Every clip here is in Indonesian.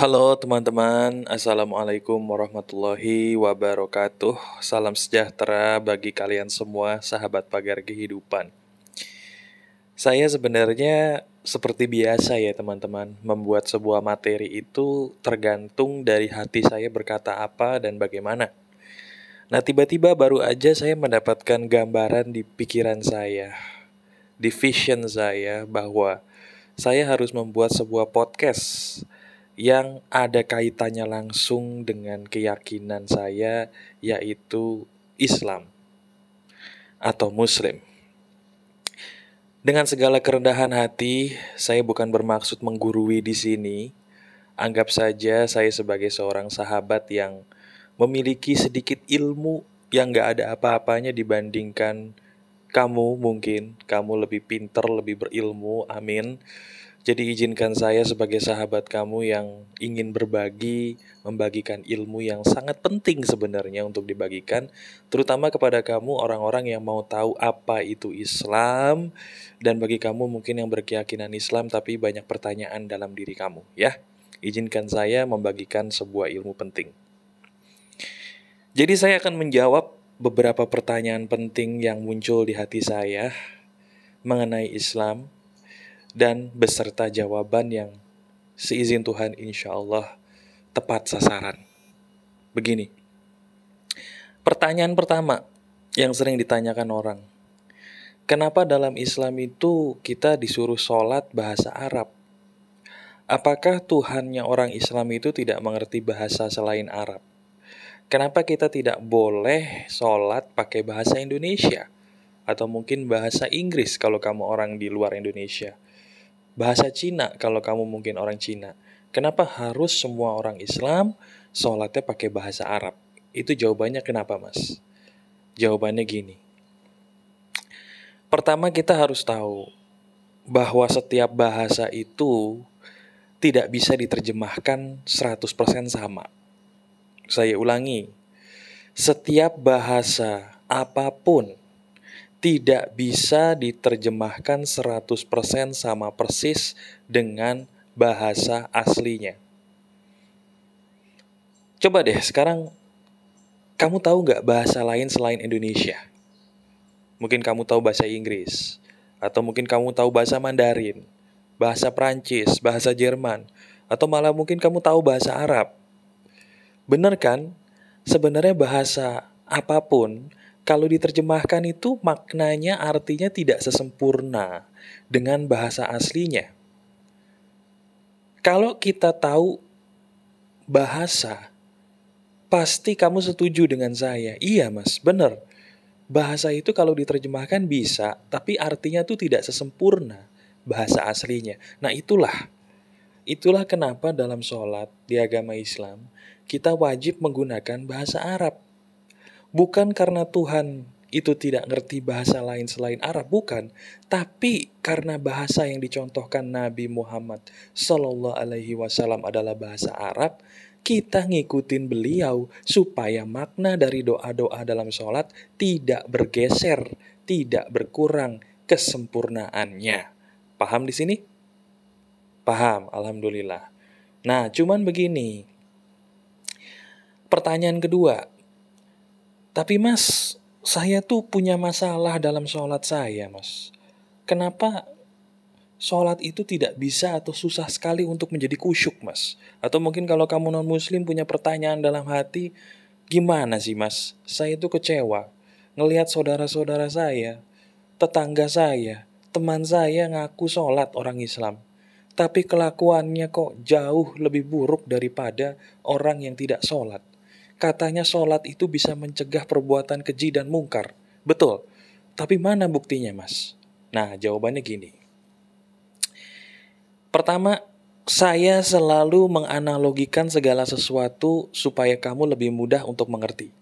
Halo teman-teman, Assalamualaikum warahmatullahi wabarakatuh. Salam sejahtera bagi kalian semua, sahabat pagar kehidupan. Saya sebenarnya seperti biasa ya teman-teman. Membuat sebuah materi itu tergantung dari hati saya berkata apa dan bagaimana. Nah tiba-tiba baru aja saya mendapatkan gambaran di pikiran saya Di vision saya bahwa saya harus membuat sebuah podcast yang ada kaitannya langsung dengan keyakinan saya, yaitu Islam atau Muslim. Dengan segala kerendahan hati, saya bukan bermaksud menggurui di sini. Anggap saja saya sebagai seorang sahabat yang memiliki sedikit ilmu yang gak ada apa-apanya dibandingkan kamu mungkin. Kamu lebih pinter, lebih berilmu, amin. Jadi izinkan saya sebagai sahabat kamu yang ingin berbagi, membagikan ilmu yang sangat penting sebenarnya untuk dibagikan, terutama kepada kamu orang-orang yang mau tahu apa itu Islam dan bagi kamu mungkin yang berkeyakinan Islam tapi banyak pertanyaan dalam diri kamu, ya. Izinkan saya membagikan sebuah ilmu penting. Jadi saya akan menjawab beberapa pertanyaan penting yang muncul di hati saya mengenai Islam dan beserta jawaban yang seizin Tuhan insya Allah tepat sasaran. Begini, pertanyaan pertama yang sering ditanyakan orang, kenapa dalam Islam itu kita disuruh sholat bahasa Arab? Apakah Tuhannya orang Islam itu tidak mengerti bahasa selain Arab? Kenapa kita tidak boleh sholat pakai bahasa Indonesia? Atau mungkin bahasa Inggris kalau kamu orang di luar Indonesia? Bahasa Cina kalau kamu mungkin orang Cina. Kenapa harus semua orang Islam sholatnya pakai bahasa Arab? Itu jawabannya kenapa mas? Jawabannya gini. Pertama kita harus tahu bahwa setiap bahasa itu tidak bisa diterjemahkan 100% sama. Saya ulangi, setiap bahasa apa pun tidak bisa diterjemahkan 100% sama persis dengan bahasa aslinya. Coba deh sekarang kamu tahu nggak bahasa lain selain Indonesia? Mungkin kamu tahu bahasa Inggris, atau mungkin kamu tahu bahasa Mandarin, bahasa Prancis, bahasa Jerman, atau malah mungkin kamu tahu bahasa Arab. Bener kan? Sebenarnya bahasa apa pun kalau diterjemahkan itu maknanya artinya tidak sesempurna dengan bahasa aslinya. Kalau kita tahu bahasa, pasti kamu setuju dengan saya. Iya mas, benar. Bahasa itu kalau diterjemahkan bisa, tapi artinya itu tidak sesempurna bahasa aslinya. Nah itulah, itulah kenapa dalam sholat di agama Islam, kita wajib menggunakan bahasa Arab bukan karena Tuhan itu tidak ngerti bahasa lain selain Arab, bukan. Tapi karena bahasa yang dicontohkan Nabi Muhammad Sallallahu Alaihi Wasallam adalah bahasa Arab, kita ngikutin beliau supaya makna dari doa-doa dalam sholat tidak bergeser, tidak berkurang kesempurnaannya. Paham di sini? Paham, alhamdulillah. Nah, cuman begini. Pertanyaan kedua, tapi mas, saya tuh punya masalah dalam sholat saya mas. Kenapa sholat itu tidak bisa atau susah sekali untuk menjadi kusyuk mas? Atau mungkin kalau kamu non muslim punya pertanyaan dalam hati, gimana sih mas? Saya tuh kecewa ngelihat saudara-saudara saya, tetangga saya, teman saya ngaku sholat orang Islam. Tapi kelakuannya kok jauh lebih buruk daripada orang yang tidak sholat. Katanya sholat itu bisa mencegah perbuatan keji dan mungkar. Betul. Tapi mana buktinya mas? Nah jawabannya gini. Pertama, saya selalu menganalogikan segala sesuatu supaya kamu lebih mudah untuk mengerti.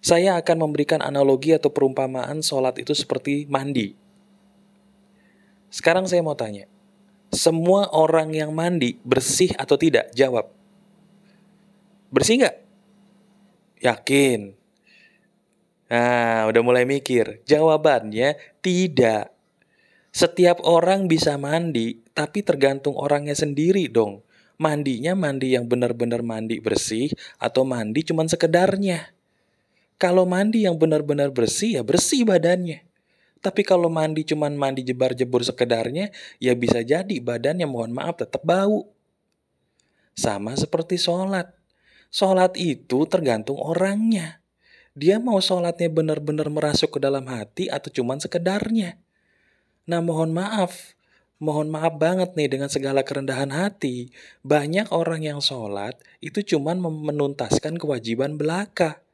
Saya akan memberikan analogi atau perumpamaan sholat itu seperti mandi. Sekarang saya mau tanya, semua orang yang mandi bersih atau tidak? Jawab. Bersih nggak? Yakin? Nah, udah mulai mikir. Jawabannya tidak. Setiap orang bisa mandi, tapi tergantung orangnya sendiri dong. Mandinya mandi yang benar-benar mandi bersih atau mandi cuman sekedarnya. Kalau mandi yang benar-benar bersih ya bersih badannya. Tapi kalau mandi cuman mandi jebar-jebur sekedarnya, ya bisa jadi badannya mohon maaf tetap bau. Sama seperti sholat. Sholat itu tergantung orangnya. Dia mau sholatnya benar-benar merasuk ke dalam hati atau cuman sekedarnya. Nah mohon maaf, mohon maaf banget nih dengan segala kerendahan hati. Banyak orang yang sholat itu cuman menuntaskan kewajiban belaka.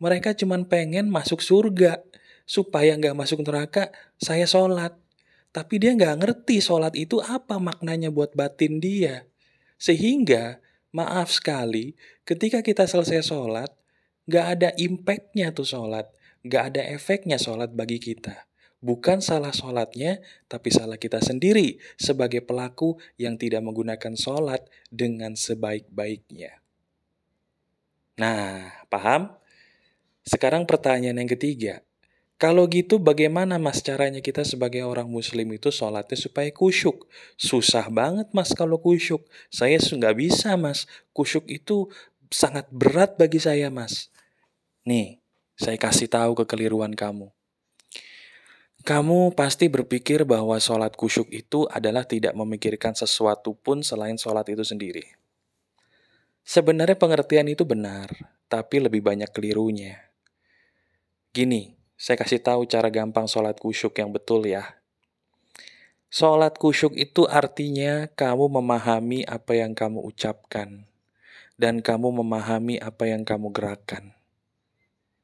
Mereka cuman pengen masuk surga. Supaya nggak masuk neraka, saya sholat. Tapi dia nggak ngerti sholat itu apa maknanya buat batin dia. Sehingga, maaf sekali, ketika kita selesai sholat, Gak ada impactnya tuh sholat. Gak ada efeknya sholat bagi kita. Bukan salah sholatnya, tapi salah kita sendiri sebagai pelaku yang tidak menggunakan sholat dengan sebaik-baiknya. Nah, paham? Sekarang pertanyaan yang ketiga. Kalau gitu bagaimana mas caranya kita sebagai orang muslim itu sholatnya supaya kusyuk? Susah banget mas kalau kusyuk. Saya nggak bisa mas. Kusyuk itu sangat berat bagi saya mas. Nih, saya kasih tahu kekeliruan kamu. Kamu pasti berpikir bahwa sholat kusyuk itu adalah tidak memikirkan sesuatu pun selain sholat itu sendiri. Sebenarnya pengertian itu benar, tapi lebih banyak kelirunya. Gini, saya kasih tahu cara gampang sholat kusyuk yang betul ya. Sholat kusyuk itu artinya kamu memahami apa yang kamu ucapkan, dan kamu memahami apa yang kamu gerakan.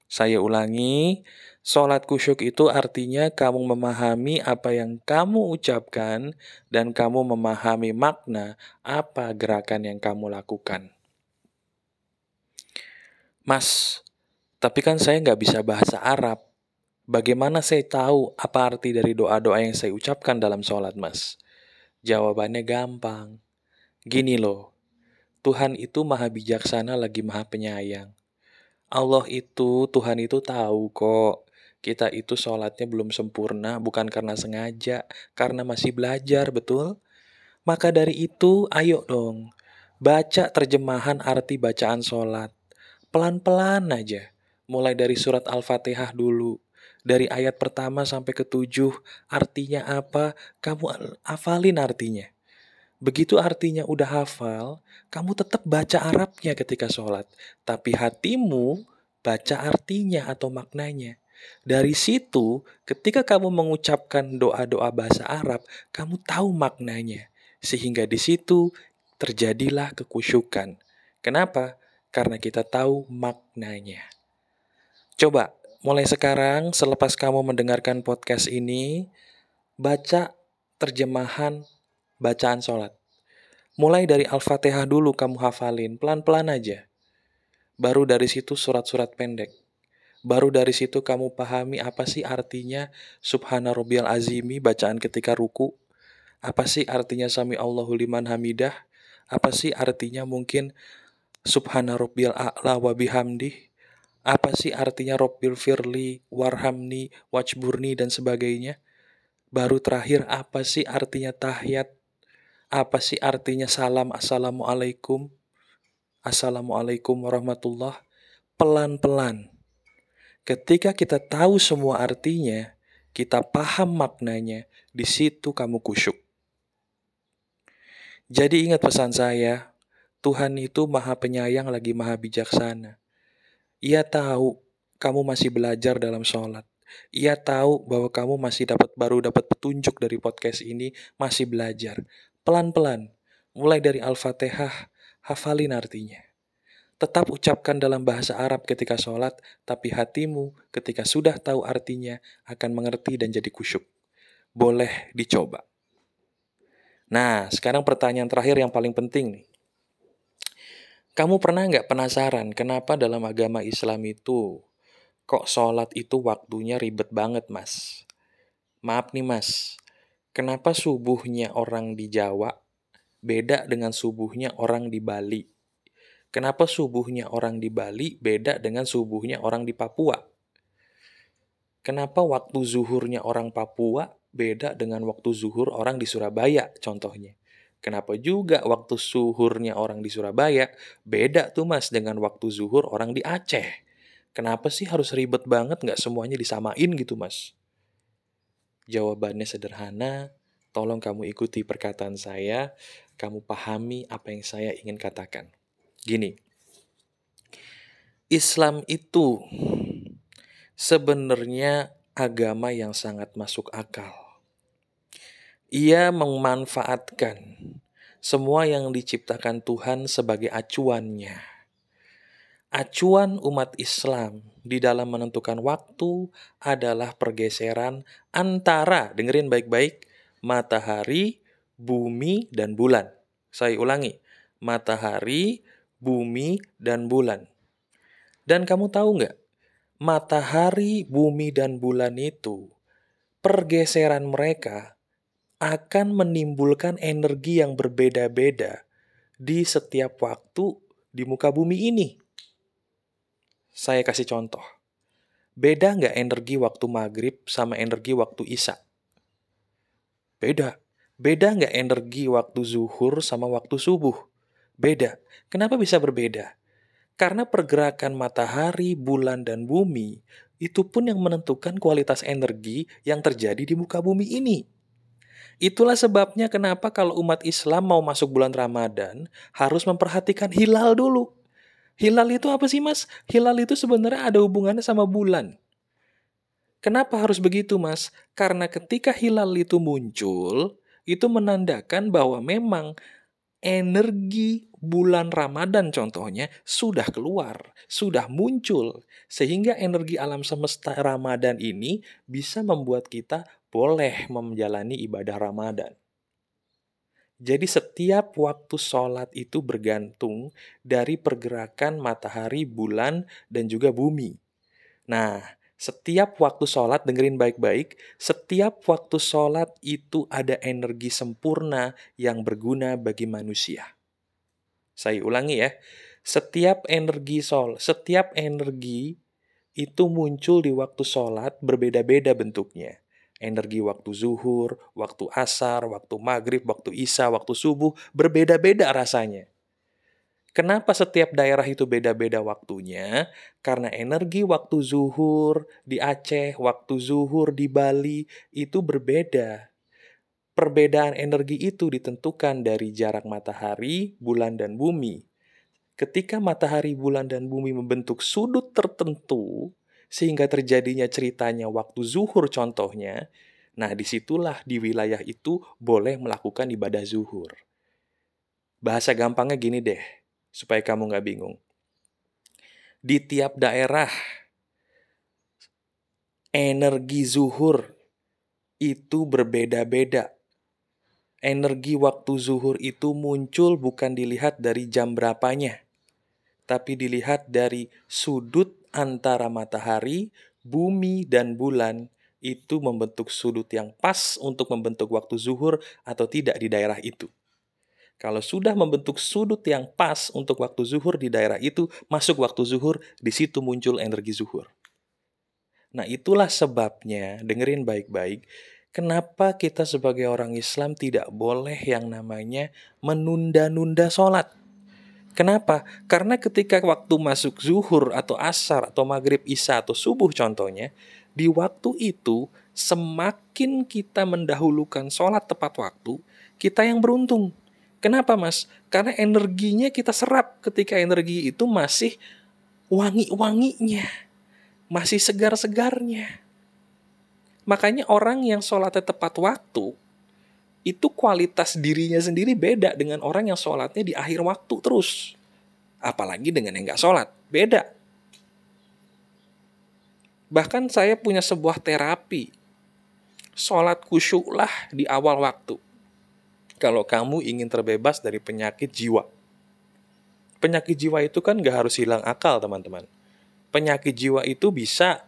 Saya ulangi, sholat kusyuk itu artinya kamu memahami apa yang kamu ucapkan dan kamu memahami makna apa gerakan yang kamu lakukan. Mas, tapi kan saya nggak bisa bahasa Arab. Bagaimana saya tahu apa arti dari doa-doa yang saya ucapkan dalam sholat, mas? Jawabannya gampang. Gini loh, Tuhan itu maha bijaksana lagi maha penyayang. Allah itu, Tuhan itu tahu kok. Kita itu sholatnya belum sempurna, bukan karena sengaja, karena masih belajar, betul? Maka dari itu, ayo dong, baca terjemahan arti bacaan sholat. Pelan-pelan aja, mulai dari surat Al-Fatihah dulu. Dari ayat pertama sampai ketujuh, artinya apa, kamu hafalin artinya. Begitu artinya udah hafal, kamu tetap baca Arabnya ketika sholat. Tapi hatimu baca artinya atau maknanya. Dari situ, ketika kamu mengucapkan doa-doa bahasa Arab, kamu tahu maknanya. Sehingga di situ terjadilah kekusyukan. Kenapa? Karena kita tahu maknanya. Coba, mulai sekarang selepas kamu mendengarkan podcast ini, baca terjemahan bacaan sholat. Mulai dari Al-Fatihah dulu kamu hafalin, pelan-pelan aja. Baru dari situ surat-surat pendek. Baru dari situ kamu pahami apa sih artinya Subhana Rabbiyal Azimi bacaan ketika ruku. Apa sih artinya Sami Allahu liman hamidah? Apa sih artinya mungkin Subhana Rabbiyal A'la wa bihamdih? Apa sih artinya Rabbil Firli, Warhamni, Wajburni, dan sebagainya? Baru terakhir, apa sih artinya tahiyat? Apa sih artinya salam assalamualaikum? Assalamualaikum warahmatullah. Pelan-pelan. Ketika kita tahu semua artinya, kita paham maknanya, di situ kamu kusyuk. Jadi ingat pesan saya, Tuhan itu maha penyayang lagi maha bijaksana. Ia tahu kamu masih belajar dalam sholat. Ia tahu bahwa kamu masih dapat baru dapat petunjuk dari podcast ini, masih belajar. Pelan-pelan, mulai dari Al-Fatihah, hafalin artinya. Tetap ucapkan dalam bahasa Arab ketika sholat, tapi hatimu ketika sudah tahu artinya akan mengerti dan jadi kusyuk. Boleh dicoba. Nah, sekarang pertanyaan terakhir yang paling penting nih. Kamu pernah nggak penasaran kenapa dalam agama Islam itu kok sholat itu waktunya ribet banget mas? Maaf nih mas, Kenapa subuhnya orang di Jawa beda dengan subuhnya orang di Bali? Kenapa subuhnya orang di Bali beda dengan subuhnya orang di Papua? Kenapa waktu zuhurnya orang Papua beda dengan waktu zuhur orang di Surabaya contohnya? Kenapa juga waktu suhurnya orang di Surabaya beda tuh mas dengan waktu zuhur orang di Aceh? Kenapa sih harus ribet banget nggak semuanya disamain gitu mas? Jawabannya sederhana, tolong kamu ikuti perkataan saya, kamu pahami apa yang saya ingin katakan. Gini, Islam itu sebenarnya agama yang sangat masuk akal. Ia memanfaatkan semua yang diciptakan Tuhan sebagai acuannya. Acuan umat Islam di dalam menentukan waktu adalah pergeseran antara, dengerin baik-baik, matahari, bumi, dan bulan. Saya ulangi, matahari, bumi, dan bulan. Dan kamu tahu nggak, matahari, bumi, dan bulan itu, pergeseran mereka akan menimbulkan energi yang berbeda-beda di setiap waktu di muka bumi ini. Saya kasih contoh. Beda nggak energi waktu maghrib sama energi waktu isya? Beda. Beda nggak energi waktu zuhur sama waktu subuh? Beda. Kenapa bisa berbeda? Karena pergerakan matahari, bulan, dan bumi itu pun yang menentukan kualitas energi yang terjadi di muka bumi ini. Itulah sebabnya kenapa kalau umat Islam mau masuk bulan Ramadan harus memperhatikan hilal dulu. Hilal itu apa sih mas? Hilal itu sebenarnya ada hubungannya sama bulan. Kenapa harus begitu mas? Karena ketika hilal itu muncul, itu menandakan bahwa memang energi bulan Ramadan contohnya sudah keluar, sudah muncul. Sehingga energi alam semesta Ramadan ini bisa membuat kita boleh menjalani ibadah Ramadan. Jadi setiap waktu sholat itu bergantung dari pergerakan matahari, bulan, dan juga bumi. Nah, setiap waktu sholat, dengerin baik-baik, setiap waktu sholat itu ada energi sempurna yang berguna bagi manusia. Saya ulangi ya, setiap energi sol, setiap energi itu muncul di waktu sholat berbeda-beda bentuknya. Energi waktu zuhur, waktu asar, waktu maghrib, waktu isya, waktu subuh, berbeda-beda rasanya. Kenapa setiap daerah itu beda-beda waktunya? Karena energi waktu zuhur di Aceh, waktu zuhur di Bali itu berbeda. Perbedaan energi itu ditentukan dari jarak matahari, bulan, dan bumi. Ketika matahari, bulan, dan bumi membentuk sudut tertentu, sehingga terjadinya ceritanya waktu zuhur contohnya, nah di situlah di wilayah itu boleh melakukan ibadah zuhur. Bahasa gampangnya gini deh, supaya kamu nggak bingung. Di tiap daerah, energi zuhur itu berbeda-beda. Energi waktu zuhur itu muncul bukan dilihat dari jam berapanya, tapi dilihat dari sudut antara matahari, bumi, dan bulan itu membentuk sudut yang pas untuk membentuk waktu zuhur atau tidak di daerah itu. Kalau sudah membentuk sudut yang pas untuk waktu zuhur di daerah itu, masuk waktu zuhur, di situ muncul energi zuhur. Nah itulah sebabnya, dengerin baik-baik, kenapa kita sebagai orang Islam tidak boleh yang namanya menunda-nunda sholat. Kenapa? Karena ketika waktu masuk zuhur atau asar atau maghrib isya atau subuh contohnya, di waktu itu semakin kita mendahulukan sholat tepat waktu, kita yang beruntung. Kenapa mas? Karena energinya kita serap ketika energi itu masih wangi-wanginya. Masih segar-segarnya. Makanya orang yang sholatnya tepat waktu, itu kualitas dirinya sendiri beda dengan orang yang sholatnya di akhir waktu terus. Apalagi dengan yang gak sholat, beda. Bahkan saya punya sebuah terapi. Sholat kusyuklah di awal waktu kalau kamu ingin terbebas dari penyakit jiwa. Penyakit jiwa itu kan gak harus hilang akal, teman-teman. Penyakit jiwa itu bisa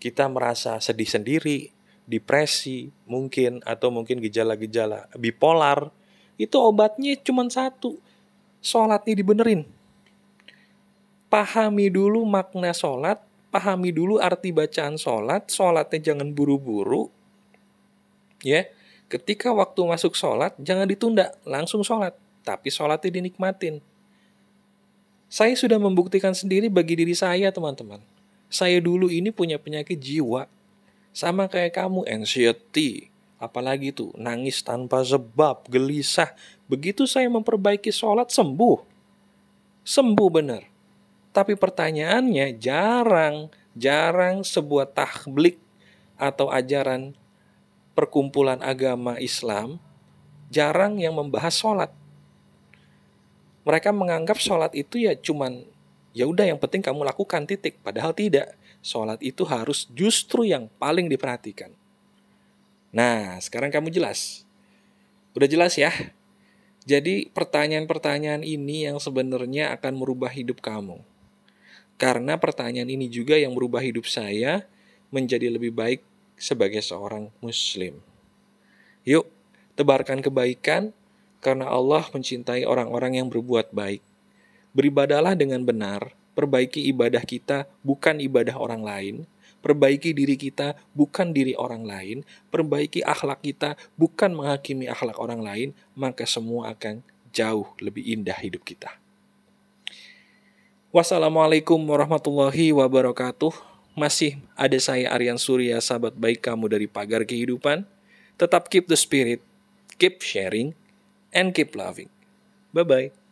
kita merasa sedih sendiri, depresi, mungkin, atau mungkin gejala-gejala bipolar. Itu obatnya cuma satu, sholatnya dibenerin. Pahami dulu makna sholat, pahami dulu arti bacaan sholat, sholatnya jangan buru-buru, ya Ketika waktu masuk sholat, jangan ditunda, langsung sholat. Tapi sholatnya dinikmatin. Saya sudah membuktikan sendiri bagi diri saya, teman-teman. Saya dulu ini punya penyakit jiwa. Sama kayak kamu, anxiety. Apalagi tuh, nangis tanpa sebab, gelisah. Begitu saya memperbaiki sholat, sembuh. Sembuh benar. Tapi pertanyaannya jarang, jarang sebuah tahblik atau ajaran perkumpulan agama Islam jarang yang membahas sholat mereka menganggap sholat itu ya cuman ya udah yang penting kamu lakukan titik padahal tidak sholat itu harus justru yang paling diperhatikan. Nah sekarang kamu jelas. Udah jelas ya? Jadi pertanyaan-pertanyaan ini yang sebenarnya akan merubah hidup kamu. Karena pertanyaan ini juga yang merubah hidup saya menjadi lebih baik sebagai seorang muslim. Yuk tebarkan kebaikan karena Allah mencintai orang-orang yang berbuat baik. Beribadalah dengan benar, perbaiki ibadah kita bukan ibadah orang lain, perbaiki diri kita bukan diri orang lain, perbaiki akhlak kita bukan menghakimi akhlak orang lain, maka semua akan jauh lebih indah hidup kita. Wassalamualaikum warahmatullahi wabarakatuh. Masih ada saya Aryan Surya, sahabat baik kamu dari Pagar Kehidupan. Tetap keep the spirit, keep sharing, and keep loving. Bye bye.